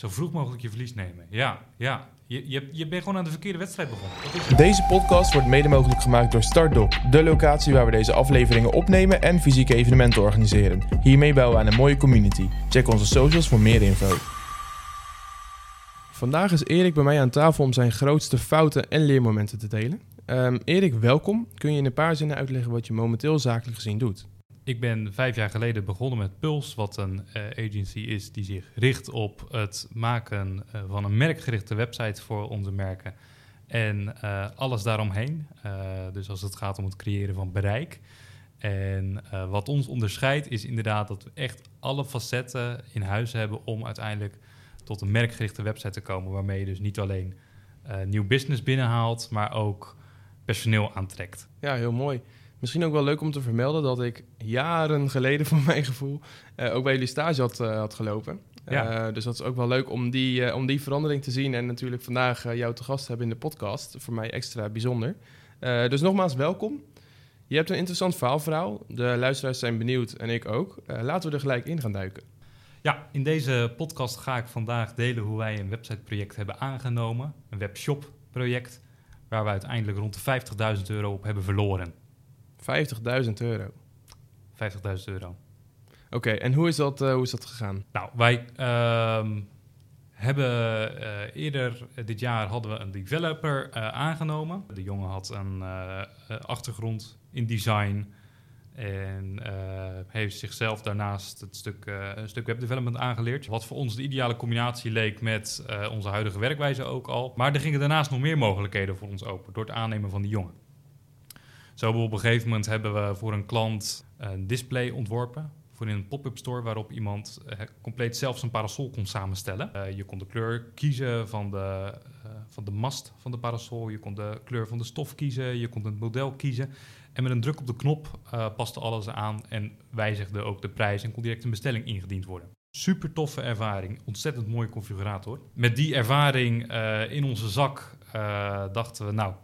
Zo vroeg mogelijk je verlies nemen. Ja, ja. Je, je, je bent gewoon aan de verkeerde wedstrijd begonnen. Deze podcast wordt mede mogelijk gemaakt door Startdoc, de locatie waar we deze afleveringen opnemen en fysieke evenementen organiseren. Hiermee bouwen we aan een mooie community. Check onze socials voor meer info. Vandaag is Erik bij mij aan tafel om zijn grootste fouten en leermomenten te delen. Ehm, Erik, welkom. Kun je in een paar zinnen uitleggen wat je momenteel zakelijk gezien doet? Ik ben vijf jaar geleden begonnen met Puls, wat een eh, agency is die zich richt op het maken eh, van een merkgerichte website voor onze merken. En eh, alles daaromheen. Dus als het gaat om het creëren van bereik. En wat ons onderscheidt is inderdaad dat we echt alle facetten in huis hebben om uiteindelijk tot een merkgerichte website te komen. Waarmee je dus niet alleen nieuw business binnenhaalt, maar ook personeel aantrekt. Ja, heel mooi. Misschien ook wel leuk om te vermelden dat ik jaren geleden, voor mijn gevoel, eh, ook bij jullie stage had, eh, had gelopen. Ja. Eh, dus dat is ook wel leuk om die, om die verandering te zien. En natuurlijk vandaag jou te gast hebben in de podcast. Voor mij extra bijzonder. Dus nogmaals, welkom. Je hebt een interessant verhaalverhaal. De luisteraars zijn benieuwd en ik ook. Laten we er gelijk in gaan duiken. Ja, in deze podcast ga ik vandaag delen hoe wij een websiteproject hebben aangenomen. Een webshop-project, waar we uiteindelijk rond de 50.000 euro op hebben verloren. 50.000 euro. 50.000 euro. Oké, en hoe is, dat, eh, hoe is dat gegaan? Nou, wij ehm, hebben eh, eerder dit jaar hadden we een developer eh, aangenomen. De jongen had een achtergrond in design en heeft zichzelf daarnaast het stuk, een stuk webdevelopment aangeleerd. Wat voor ons de ideale combinatie leek met onze huidige werkwijze ook al. Maar er gingen daarnaast nog meer mogelijkheden voor ons open door het aannemen van die jongen. Zo op een gegeven moment hebben we voor een klant een display ontworpen voor in een pop-up store waarop iemand eh, compleet zelf zijn parasol kon samenstellen. Eh, je kon de kleur kiezen van de, eh, van de mast van de parasol, je kon de kleur van de stof kiezen, je kon het model kiezen. En met een druk op de knop paste alles aan en wijzigde ook de prijs en kon direct een bestelling ingediend worden. Super toffe ervaring, ontzettend mooie configurator. Met die ervaring in onze zak dachten we, nou,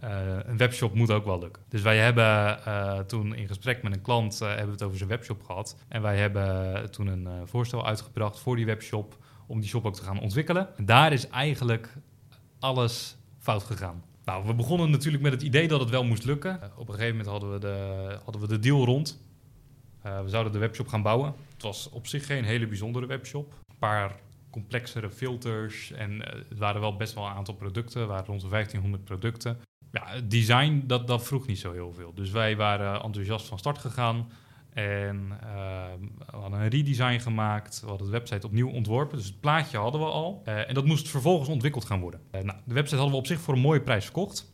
eh, een webshop moet ook wel lukken. Dus wij hebben eh, toen in gesprek met een klant eh, hebben we het over zijn webshop gehad. En wij hebben toen een voorstel uitgebracht voor die webshop om die shop ook te gaan ontwikkelen. En daar is eigenlijk alles fout gegaan. Nou, we begonnen natuurlijk met het idee dat het wel moest lukken. Op een gegeven moment hadden we de, hadden we de deal rond. We zouden de webshop gaan bouwen. Het was op zich geen hele bijzondere webshop. Een paar complexere filters en het waren wel best wel een aantal producten. Het waren rond de 1500 producten. Ja, het design, dat, dat vroeg niet zo heel veel. Dus wij waren enthousiast van start gegaan. En eh, we hadden een redesign gemaakt. We hadden de website opnieuw ontworpen. Dus het plaatje hadden we al. Eh, en dat moest vervolgens ontwikkeld gaan worden. Eh, nou, de website hadden we op zich voor een mooie prijs verkocht.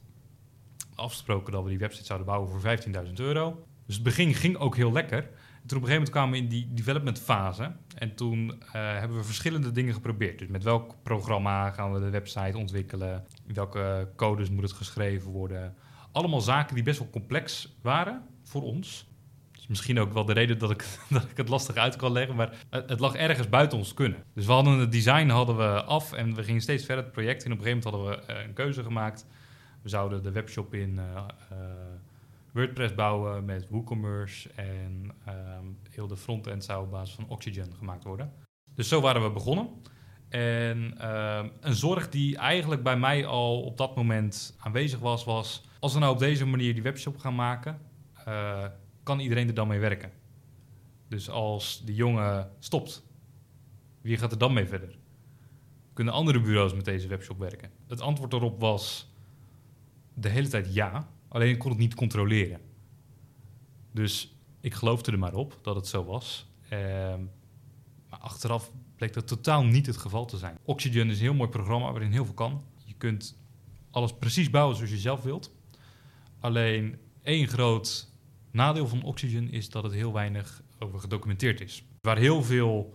Afgesproken dat we die website zouden bouwen voor 15.000 euro. Dus het begin ging ook heel lekker. En toen op een gegeven moment kwamen we in die development fase. En toen eh, hebben we verschillende dingen geprobeerd. Dus met welk programma gaan we de website ontwikkelen? In welke codes moet het geschreven worden? Allemaal zaken die best wel complex waren voor ons. Is misschien ook wel de reden dat ik, dat ik het lastig uit kan leggen. Maar het, lag ergens buiten ons kunnen. Dus we hadden het design hadden we af en we gingen steeds verder het project. En op een gegeven moment hadden we eh, een keuze gemaakt. We zouden de webshop in eh, eh, WordPress bouwen met WooCommerce. En ehm, heel de frontend zou op basis van Oxygen gemaakt worden. Dus zo waren we begonnen. En ehm, een zorg die eigenlijk bij mij al op dat moment aanwezig was, was... als we nou op deze manier die webshop gaan maken, eh, kan iedereen er dan mee werken? Dus als die jongen stopt, wie gaat er dan mee verder? Kunnen andere bureaus met deze webshop werken? Het antwoord daarop was de hele tijd ja, alleen ik kon het niet controleren. Dus ik geloofde er maar op dat het zo was. Ehm, maar achteraf bleek dat totaal niet het geval te zijn. Oxygen is een heel mooi programma waarin heel veel kan. Je kunt alles precies bouwen zoals je zelf wilt. Alleen één groot nadeel van Oxygen is dat het heel weinig over gedocumenteerd is. Waar heel veel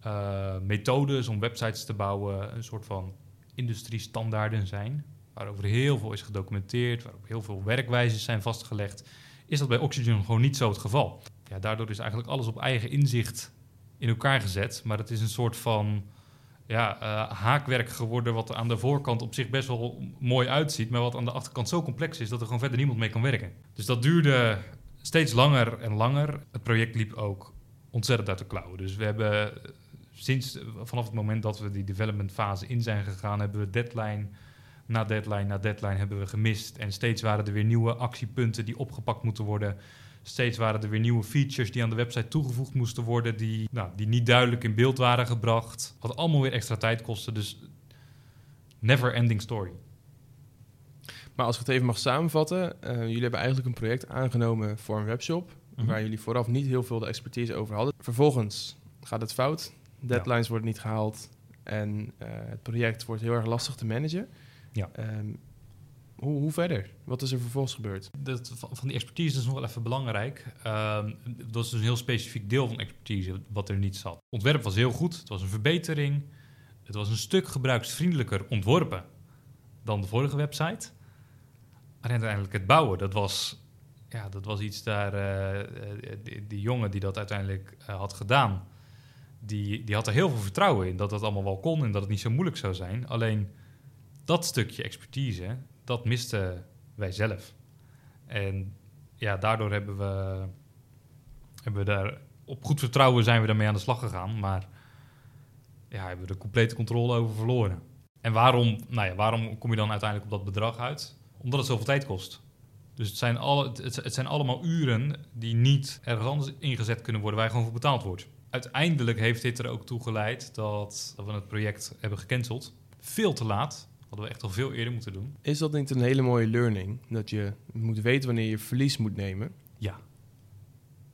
eh, methodes om websites te bouwen een soort van industriestandaarden zijn, waarover heel veel is gedocumenteerd, waarop heel veel werkwijzes zijn vastgelegd, is dat bij Oxygen gewoon niet zo het geval. Ja, daardoor is eigenlijk alles op eigen inzicht in elkaar gezet, maar het is een soort van ja, eh, haakwerk geworden wat aan de voorkant op zich best wel mooi uitziet, maar wat aan de achterkant zo complex is dat er gewoon verder niemand mee kan werken. Dus dat duurde steeds langer en langer. Het project liep ook ontzettend uit de klauwen. Dus we hebben sinds vanaf het moment dat we die development fase in zijn gegaan, hebben we deadline na deadline na deadline hebben we gemist. En steeds waren er weer nieuwe actiepunten die opgepakt moeten worden. Steeds waren er weer nieuwe features die aan de website toegevoegd moesten worden, die, nou, die niet duidelijk in beeld waren gebracht. Wat allemaal weer extra tijd kostte. Dus never ending story. Maar als ik het even mag samenvatten, uh, jullie hebben eigenlijk een project aangenomen voor een webshop, Mhm. waar jullie vooraf niet heel veel de expertise over hadden. Vervolgens gaat het fout, deadlines worden niet gehaald en eh, het project wordt heel erg lastig te managen. Ja. Ehm, hoe, hoe verder? Wat is er vervolgens gebeurd? Dat, van van die expertise is nog wel even belangrijk. Ehm, dat is dus een heel specifiek deel van expertise wat er niet zat. Het ontwerp was heel goed, het was een verbetering. Het was een stuk gebruiksvriendelijker ontworpen dan de vorige website. En uiteindelijk het bouwen, dat was, ja, dat was iets daar... die, die jongen die dat uiteindelijk eh, had gedaan... Die, die had er heel veel vertrouwen in dat dat allemaal wel kon... en dat het niet zo moeilijk zou zijn. Alleen dat stukje expertise, dat misten wij zelf. En ja, daardoor hebben we, hebben we daar op goed vertrouwen zijn we daarmee aan de slag gegaan. Maar ja, hebben we de complete controle over verloren. En waarom, nou ja, waarom kom je dan uiteindelijk op dat bedrag uit? Omdat het zoveel tijd kost. Dus het zijn, alle, het, zijn allemaal uren die niet ergens anders ingezet kunnen worden, waar je gewoon voor betaald wordt. Uiteindelijk heeft dit er ook toe geleid dat, dat we het project hebben gecanceld. Veel te laat. Hadden we echt al veel eerder moeten doen. Is dat niet een hele mooie learning? Dat je moet weten wanneer je verlies moet nemen. Ja.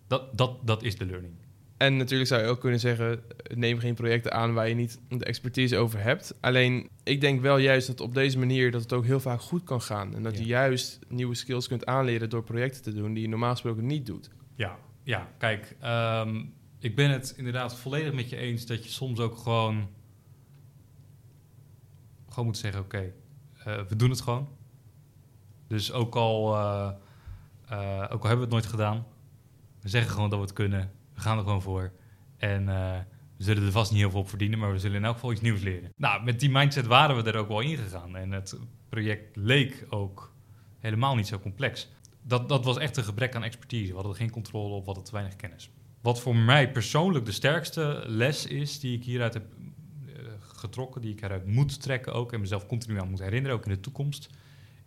Dat, dat, dat is de learning. En natuurlijk zou je ook kunnen zeggen, neem geen projecten aan waar je niet de expertise over hebt. Alleen, ik denk wel juist dat op deze manier dat het ook heel vaak goed kan gaan. En dat je juist nieuwe skills kunt aanleren door projecten te doen die je normaal gesproken niet doet. Ja, ja kijk, ehm, ik ben het inderdaad volledig met je eens dat je soms ook gewoon, gewoon moet zeggen: oké, eh, we doen het gewoon. Dus ook al, eh, eh, ook al hebben we het nooit gedaan, we zeggen gewoon dat we het kunnen. We gaan er gewoon voor. En we zullen er vast niet heel veel op verdienen, maar we zullen in elk geval iets nieuws leren. Nou, met die mindset waren we er ook wel ingegaan. En het project leek ook helemaal niet zo complex dat, dat was echt een gebrek aan expertise. We hadden geen controle op, we hadden te weinig kennis. Wat voor mij persoonlijk de sterkste les is die ik hieruit heb getrokken, die ik eruit moet trekken ook en mezelf continu aan moet herinneren, ook in de toekomst,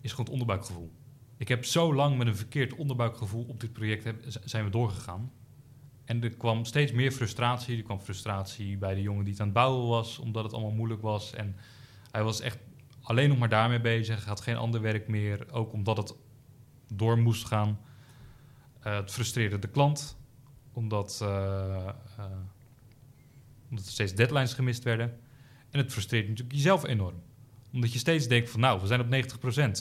is gewoon het onderbuikgevoel. Ik heb zo lang met een verkeerd onderbuikgevoel op dit project zijn we doorgegaan. En er kwam steeds meer frustratie. Er kwam frustratie bij de jongen die het aan het bouwen was, omdat het allemaal moeilijk was. En hij was echt alleen nog maar daarmee bezig, had geen ander werk meer, ook omdat het door moest gaan. Eh, het frustreerde de klant, omdat, eh, eh, omdat er steeds deadlines gemist werden. En het frustreert natuurlijk jezelf enorm. Omdat je steeds denkt van nou, we zijn op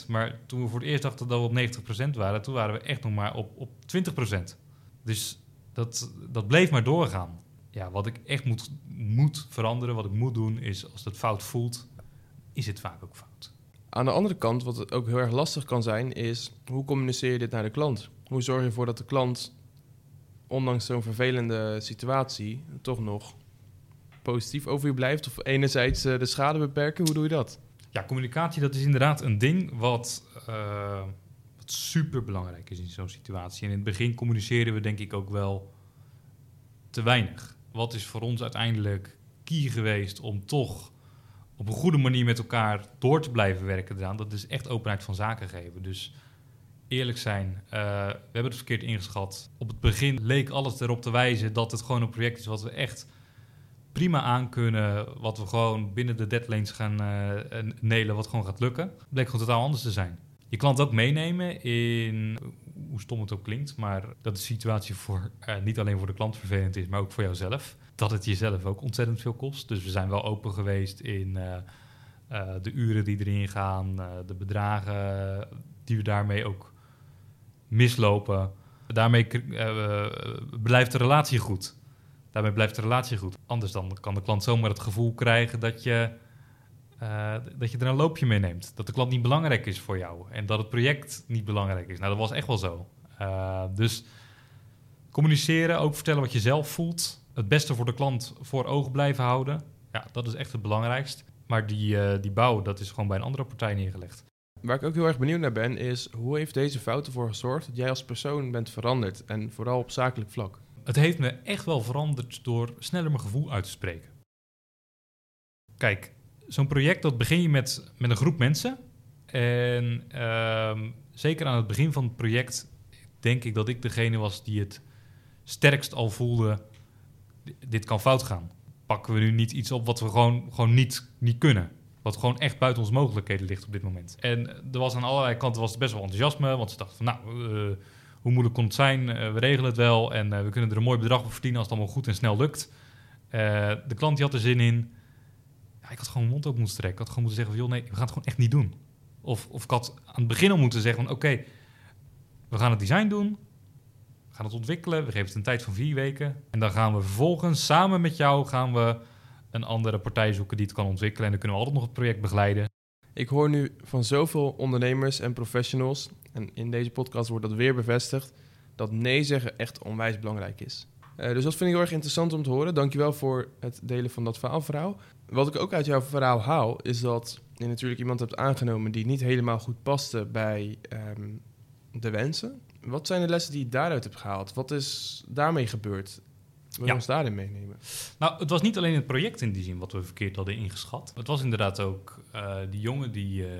90%. Maar toen we voor het eerst dachten dat we op 90% waren, toen waren we echt nog maar op, op 20%. Dus dat, dat bleef maar doorgaan. Ja, wat ik echt moet, moet veranderen, wat ik moet doen, is als het fout voelt, is het vaak ook fout. Aan de andere kant, wat ook heel erg lastig kan zijn, is hoe communiceer je dit naar de klant? Hoe zorg je ervoor dat de klant, ondanks zo'n vervelende situatie, toch nog positief over je blijft? Of enerzijds eh, de schade beperken? Hoe doe je dat? Ja, communicatie dat is inderdaad een ding wat, eh, wat super belangrijk is in zo'n situatie. En in het begin communiceren we denk ik ook wel te weinig. Wat is voor ons uiteindelijk key geweest om toch op een goede manier met elkaar door te blijven werken eraan? Dat is echt openheid van zaken geven. Dus eerlijk zijn, eh, we hebben het verkeerd ingeschat. Op het begin leek alles erop te wijzen dat het gewoon een project is wat we echt prima aan kunnen. Wat we gewoon binnen de deadlines gaan eh, eh, nelen, wat gewoon gaat lukken. Bleek gewoon totaal anders te zijn. Je klant ook meenemen in, hoe stom het ook klinkt, maar dat de situatie voor, eh, niet alleen voor de klant vervelend is, maar ook voor jouzelf. Dat het jezelf ook ontzettend veel kost. Dus we zijn wel open geweest in eh, de uren die erin gaan, de bedragen die we daarmee ook mislopen. Daarmee blijft de relatie goed. Daarmee blijft de relatie goed. Anders dan kan de klant zomaar het gevoel krijgen dat je, eh, dat je er een loopje mee neemt. Dat de klant niet belangrijk is voor jou. En dat het project niet belangrijk is. Nou, dat was echt wel zo. Uh, dus communiceren, ook vertellen wat je zelf voelt. Het beste voor de klant voor ogen blijven houden. Ja, dat is echt het belangrijkst. Maar die, uh, die bouw, dat is gewoon bij een andere partij neergelegd. Waar ik ook heel erg benieuwd naar ben, is hoe heeft deze fout ervoor gezorgd dat jij als persoon bent veranderd? En vooral op zakelijk vlak. Het heeft me echt wel veranderd door sneller mijn gevoel uit te spreken. Kijk, zo'n project dat begin je met, met een groep mensen. En ehm, zeker aan het begin van het project denk ik dat ik degene was die het sterkst al voelde. Dit kan fout gaan. Pakken we nu niet iets op wat we gewoon, gewoon niet, niet kunnen. Wat gewoon echt buiten onze mogelijkheden ligt op dit moment. En er was aan allerlei kanten was best wel enthousiasme. Want ze dachten van nou, uh, hoe moeilijk kon het zijn? Uh, we regelen het wel. En uh, we kunnen er een mooi bedrag op verdienen als het allemaal goed en snel lukt. de klant die had er zin in. Ja, ik had gewoon mijn mond op moeten trekken. Ik had gewoon moeten zeggen van joh, nee, we gaan het gewoon echt niet doen. Of, of ik had aan het begin al moeten zeggen van oké, we gaan het design doen. We gaan het ontwikkelen. We geven het een tijd van vier weken. En dan gaan we vervolgens samen met jou gaan we een andere partij zoeken die het kan ontwikkelen. En dan kunnen we altijd nog het project begeleiden. Ik hoor nu van zoveel ondernemers en professionals, en in deze podcast wordt dat weer bevestigd, dat nee zeggen echt onwijs belangrijk is. Uh, dus dat vind ik heel erg interessant om te horen. Dankjewel voor het delen van dat verhaal. Wat ik ook uit jouw verhaal haal, is dat je natuurlijk iemand hebt aangenomen die niet helemaal goed paste bij um, de wensen. Wat zijn de lessen die je daaruit hebt gehaald? Wat is daarmee gebeurd? Wil je ja. ons daarin meenemen? Nou, het was niet alleen het project in die zin wat we verkeerd hadden ingeschat. Het was inderdaad ook uh, die jongen die, uh,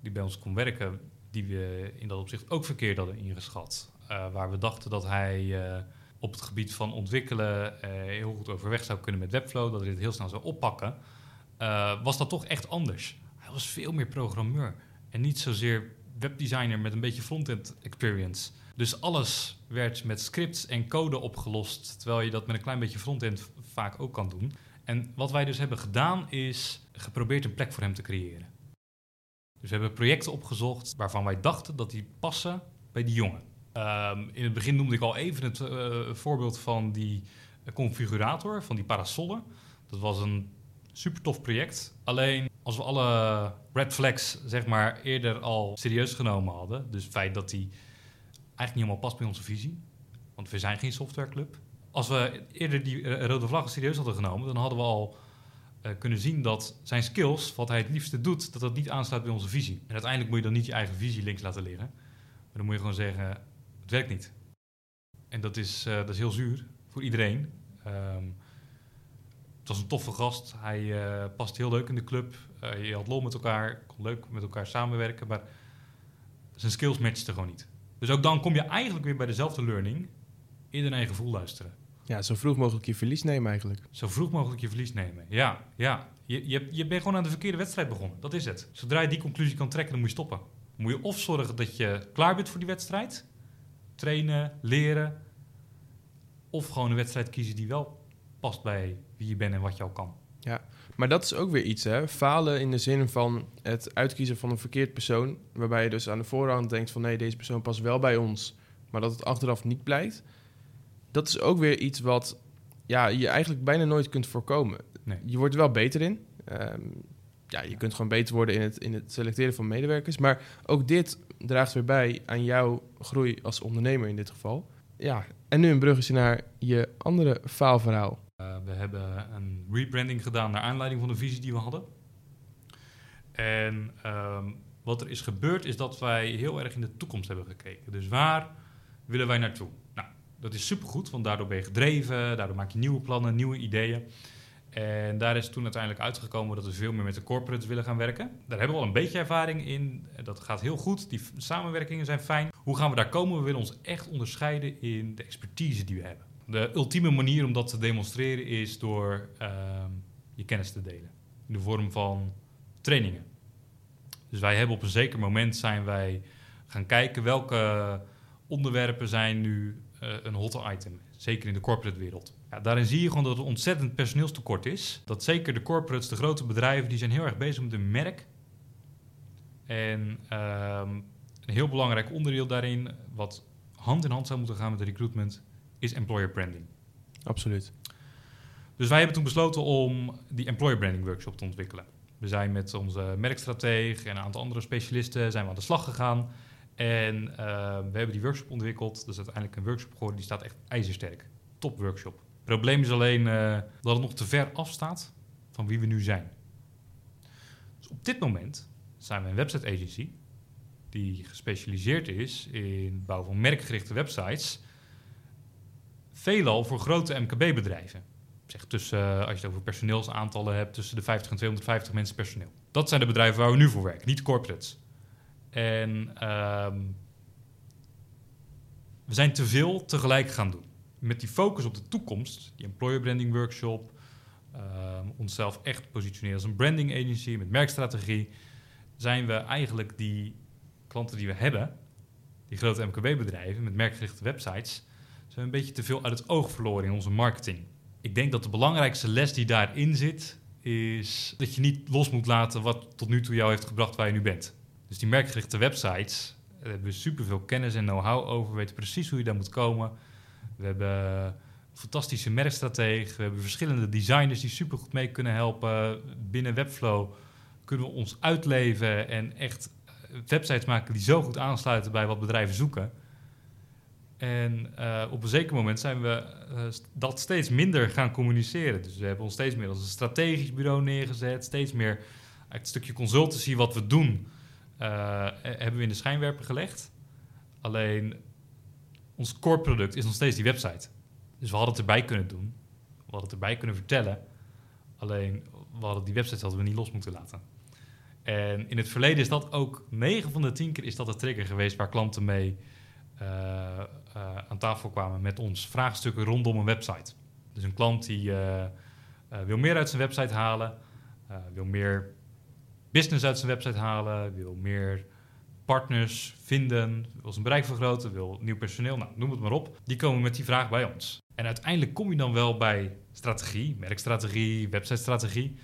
die bij ons kon werken, die we in dat opzicht ook verkeerd hadden ingeschat. Uh, waar we dachten dat hij op het gebied van ontwikkelen heel goed overweg zou kunnen met Webflow, dat hij dit heel snel zou oppakken, was dat toch echt anders. Hij was veel meer programmeur en niet zozeer webdesigner met een beetje front-end experience. Dus alles werd met scripts en code opgelost, terwijl je dat met een klein beetje frontend vaak ook kan doen. En wat wij dus hebben gedaan is geprobeerd een plek voor hem te creëren. Dus we hebben projecten opgezocht waarvan wij dachten dat die passen bij die jongen. Um, in het begin noemde ik al even het uh, voorbeeld van die configurator, van die parasolen. Dat was een super tof project. Alleen als we alle red flags zeg maar eerder al serieus genomen hadden, dus het feit dat die eigenlijk niet helemaal past bij onze visie, want we zijn geen softwareclub. Als we eerder die uh, rode vlaggen serieus hadden genomen, dan hadden we al uh, kunnen zien dat zijn skills, wat hij het liefste doet, dat dat niet aansluit bij onze visie. En uiteindelijk moet je dan niet je eigen visie links laten liggen, maar dan moet je gewoon zeggen, het werkt niet. En dat is, uh, dat is heel zuur voor iedereen. Um, het was een toffe gast. Hij uh, past heel leuk in de club. Je had lol met elkaar, kon leuk met elkaar samenwerken. Maar zijn skills matchten gewoon niet. Dus ook dan kom je eigenlijk weer bij dezelfde learning. In eigen gevoel luisteren. Ja, zo vroeg mogelijk je verlies nemen eigenlijk. Zo vroeg mogelijk je verlies nemen, ja. ja. Je, je, je bent gewoon aan de verkeerde wedstrijd begonnen. Dat is het. Zodra je die conclusie kan trekken, dan moet je stoppen. moet je of zorgen dat je klaar bent voor die wedstrijd. Trainen, leren. Of gewoon een wedstrijd kiezen die wel past bij wie je bent en wat je al kan. Ja, maar dat is ook weer iets, hè? Falen in de zin van het uitkiezen van een verkeerd persoon. Waarbij je dus aan de voorhand denkt van nee, deze persoon past wel bij ons. Maar dat het achteraf niet blijkt. Dat is ook weer iets wat ja, je eigenlijk bijna nooit kunt voorkomen. Nee. Je wordt er wel beter in. Um, ja, je kunt gewoon beter worden in het, in het selecteren van medewerkers. Maar ook dit draagt weer bij aan jouw groei als ondernemer in dit geval. Ja, en nu een bruggetje naar je andere faalverhaal. Uh, we hebben een rebranding gedaan naar aanleiding van de visie die we hadden. En um, wat er is gebeurd is dat wij heel erg in de toekomst hebben gekeken. Dus waar willen wij naartoe? Dat is supergoed, want daardoor ben je gedreven, daardoor maak je nieuwe plannen, nieuwe ideeën. En daar is toen uiteindelijk uitgekomen dat we veel meer met de corporates willen gaan werken. Daar hebben we al een beetje ervaring in. Dat gaat heel goed. Die samenwerkingen zijn fijn. Hoe gaan we daar komen? We willen ons echt onderscheiden in de expertise die we hebben. De ultieme manier om dat te demonstreren is door uh, je kennis te delen. In de vorm van trainingen. Dus wij hebben op een zeker moment zijn wij gaan kijken welke onderwerpen zijn nu uh, een hot item. Zeker in de corporate wereld. Ja, daarin zie je gewoon dat er ontzettend personeelstekort is. Dat zeker de corporates, de grote bedrijven, die zijn heel erg bezig met hun merk. En um, een heel belangrijk onderdeel daarin, wat hand in hand zou moeten gaan met de recruitment, is employer branding. Absoluut. Dus wij hebben toen besloten om die employer branding workshop te ontwikkelen. We zijn met onze merkstrateeg en een aantal andere specialisten zijn we aan de slag gegaan. En uh, we hebben die workshop ontwikkeld. Dat is uiteindelijk een workshop geworden die staat echt ijzersterk. Top workshop. Probleem is alleen uh, dat het nog te ver afstaat van wie we nu zijn. Dus op dit moment zijn we een website agency die gespecialiseerd is in bouw van merkgerichte websites veelal voor grote MKB-bedrijven. zeg tussen, als je het over personeelsaantallen hebt, tussen de 50 en 250 mensen personeel. Dat zijn de bedrijven waar we nu voor werken, niet corporates. En ehm, we zijn te veel tegelijk gaan doen. Met die focus op de toekomst, die employer branding workshop, um, onszelf echt positioneren als een branding agency met merkstrategie, zijn we eigenlijk die klanten die we hebben, die grote MKB-bedrijven met merkgerichte websites, zijn een beetje te veel uit het oog verloren in onze marketing. Ik denk dat de belangrijkste les die daarin zit, is dat je niet los moet laten wat tot nu toe jou heeft gebracht waar je nu bent. Dus die merkgerichte websites, daar hebben we superveel kennis en know-how over. We weten precies hoe je daar moet komen. We hebben een fantastische merkstratege. We hebben verschillende designers die supergoed mee kunnen helpen. Binnen Webflow kunnen we ons uitleven en echt eh, websites maken die zo goed aansluiten bij wat bedrijven zoeken. En uh, op een zeker moment zijn we uh, dat steeds minder gaan communiceren. Dus we hebben ons steeds meer als een strategisch bureau neergezet. Steeds meer het stukje consultancy wat we doen, hebben we in de schijnwerper gelegd. Alleen ons core product is nog steeds die website. Dus we hadden het erbij kunnen doen. We hadden het erbij kunnen vertellen. Alleen we hadden die website hadden we niet los moeten laten. En in het verleden is dat ook 9 van de 10 keer is dat de trigger geweest waar klanten mee uh, aan tafel kwamen met ons vraagstukken rondom een website. Dus een klant die wil meer uit zijn website halen, wil meer business uit zijn website halen, wil meer partners vinden, wil zijn bereik vergroten, wil nieuw personeel, nou, noem het maar op. Die komen met die vraag bij ons. En uiteindelijk kom je dan wel bij strategie, merkstrategie, websitestrategie.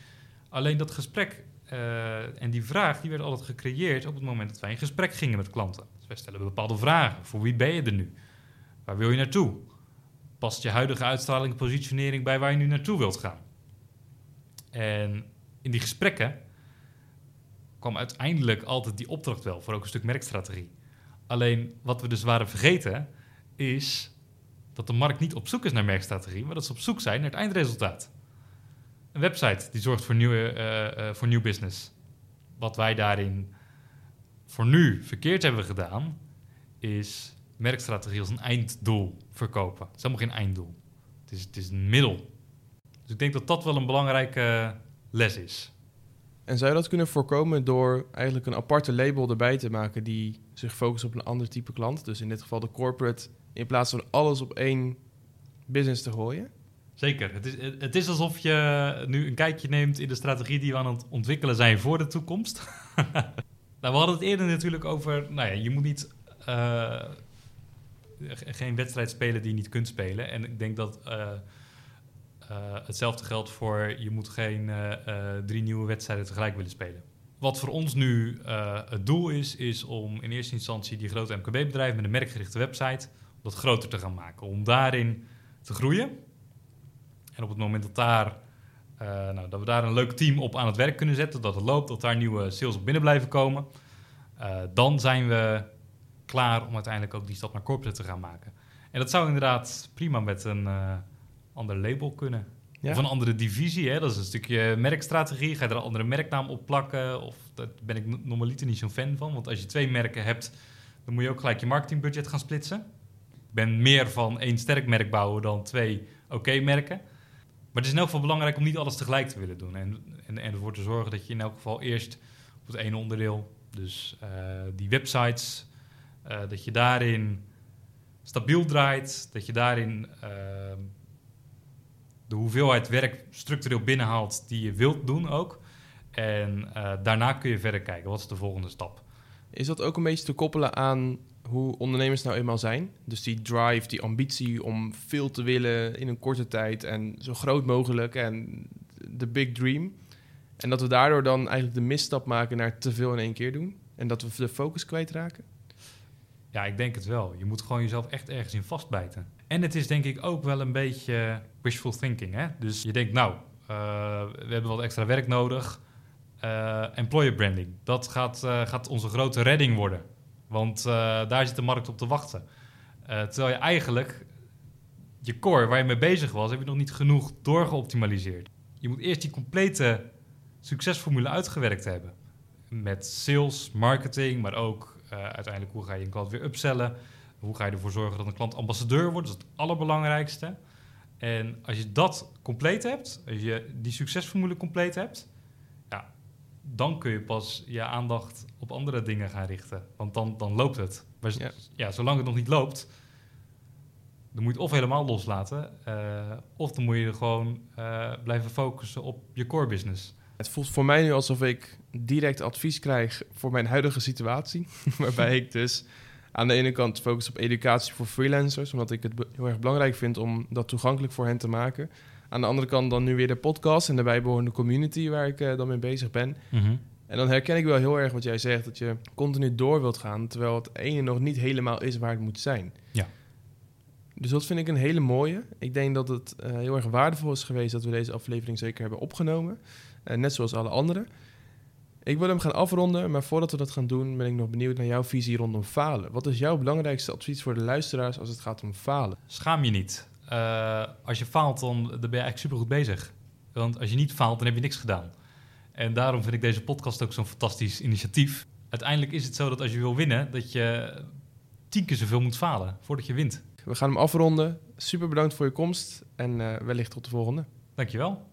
Alleen dat gesprek uh, en die vraag die werd altijd gecreëerd op het moment dat wij in gesprek gingen met klanten. Dus wij stellen bepaalde vragen. Voor wie ben je er nu? Waar wil je naartoe? Past je huidige uitstraling positionering bij waar je nu naartoe wilt gaan? En in die gesprekken kwam uiteindelijk altijd die opdracht wel voor ook een stuk merkstrategie. Alleen wat we dus waren vergeten is dat de markt niet op zoek is naar merkstrategie, maar dat ze op zoek zijn naar het eindresultaat een website die zorgt voor, nieuwe, uh, uh, voor nieuw business. Wat wij daarin voor nu verkeerd hebben gedaan, is merkstrategie als een einddoel verkopen. Het is helemaal geen einddoel. Het is, het is een middel. Dus ik denk dat dat wel een belangrijke les is. En zou je dat kunnen voorkomen door eigenlijk een aparte label erbij te maken die zich focust op een ander type klant? Dus in dit geval de corporate, in plaats van alles op één business te gooien? Zeker. Het is, het is alsof je nu een kijkje neemt in de strategie die we aan het ontwikkelen zijn voor de toekomst. nou, we hadden het eerder natuurlijk over, nou ja, je moet niet uh, geen wedstrijd spelen die je niet kunt spelen. En ik denk dat uh, hetzelfde geldt voor, je moet geen drie nieuwe wedstrijden tegelijk willen spelen. Wat voor ons nu het doel is, is om in eerste instantie die grote MKB-bedrijven met een merkgerichte website, om dat groter te gaan maken. Om daarin te groeien. En op het moment dat, daar, nou, dat we daar een leuk team op aan het werk kunnen zetten, dat het loopt, dat daar nieuwe sales op binnen blijven komen, dan zijn we klaar om uiteindelijk ook die stap naar corporate te gaan maken. En dat zou inderdaad prima met een ander label kunnen. Ja. Of een andere divisie, hè? dat is een stukje merkstrategie. Ga je er een andere merknaam op plakken? Of daar ben ik normaliter niet zo'n fan van. Want als je twee merken hebt, dan moet je ook gelijk je marketingbudget gaan splitsen. Ik ben meer van één sterk merk bouwen dan twee oké merken. Maar het is in elk geval belangrijk om niet alles tegelijk te willen doen. En, en, en ervoor te zorgen dat je in elk geval eerst op het ene onderdeel, dus uh, die websites, uh, dat je daarin stabiel draait, dat je daarin uh, de hoeveelheid werk structureel binnenhaalt die je wilt doen ook. En daarna kun je verder kijken, wat is de volgende stap? Is dat ook een beetje te koppelen aan hoe ondernemers nou eenmaal zijn. Dus die drive, die ambitie om veel te willen in een korte tijd en zo groot mogelijk en de big dream. En dat we daardoor dan eigenlijk de misstap maken naar te veel in één keer doen. En dat we de focus kwijtraken. Ja, ik denk het wel. Je moet gewoon jezelf echt ergens in vastbijten. En het is denk ik ook wel een beetje wishful thinking. Hè? Dus je denkt, nou, uh, we hebben wat extra werk nodig. Uh, employer branding, dat gaat, uh, gaat onze grote redding worden. Want daar zit de markt op te wachten. Terwijl je eigenlijk je core waar je mee bezig was, heb je nog niet genoeg doorgeoptimaliseerd. Je moet eerst die complete succesformule uitgewerkt hebben. Met sales, marketing, maar ook uiteindelijk hoe ga je een klant weer upsellen. Hoe ga je ervoor zorgen dat een klant ambassadeur wordt? Dat is het allerbelangrijkste. En als je dat compleet hebt, als je die succesformule compleet hebt, ja, dan kun je pas je aandacht op andere dingen gaan richten. Want dan, dan loopt het. Maar Ja. ja. zolang het nog niet loopt, dan moet je het of helemaal loslaten, eh, of dan moet je gewoon eh, blijven focussen op je core business. Het voelt voor mij nu alsof ik direct advies krijg voor mijn huidige situatie. Waarbij ik dus aan de ene kant focus op educatie voor freelancers, omdat ik het heel erg belangrijk vind om dat toegankelijk voor hen te maken. Aan de andere kant dan nu weer de podcast en de bijbehorende community waar ik eh, dan mee bezig ben. En dan herken ik wel heel erg wat jij zegt, dat je continu door wilt gaan, terwijl het ene nog niet helemaal is waar het moet zijn. Ja. Dus dat vind ik een hele mooie. Ik denk dat het eh, heel erg waardevol is geweest dat we deze aflevering zeker hebben opgenomen. Eh, net zoals alle andere. Ik wil hem gaan afronden, maar voordat we dat gaan doen, ben ik nog benieuwd naar jouw visie rondom falen. Wat is jouw belangrijkste advies voor de luisteraars als het gaat om falen? Schaam je niet. Eh, als je faalt, dan, dan ben je eigenlijk supergoed bezig. Want als je niet faalt, dan heb je niks gedaan. En daarom vind ik deze podcast ook zo'n fantastisch initiatief. Uiteindelijk is het zo dat als je wil winnen, dat je tien keer zoveel moet falen voordat je wint. We gaan hem afronden. Super bedankt voor je komst en eh, wellicht tot de volgende. Dankjewel.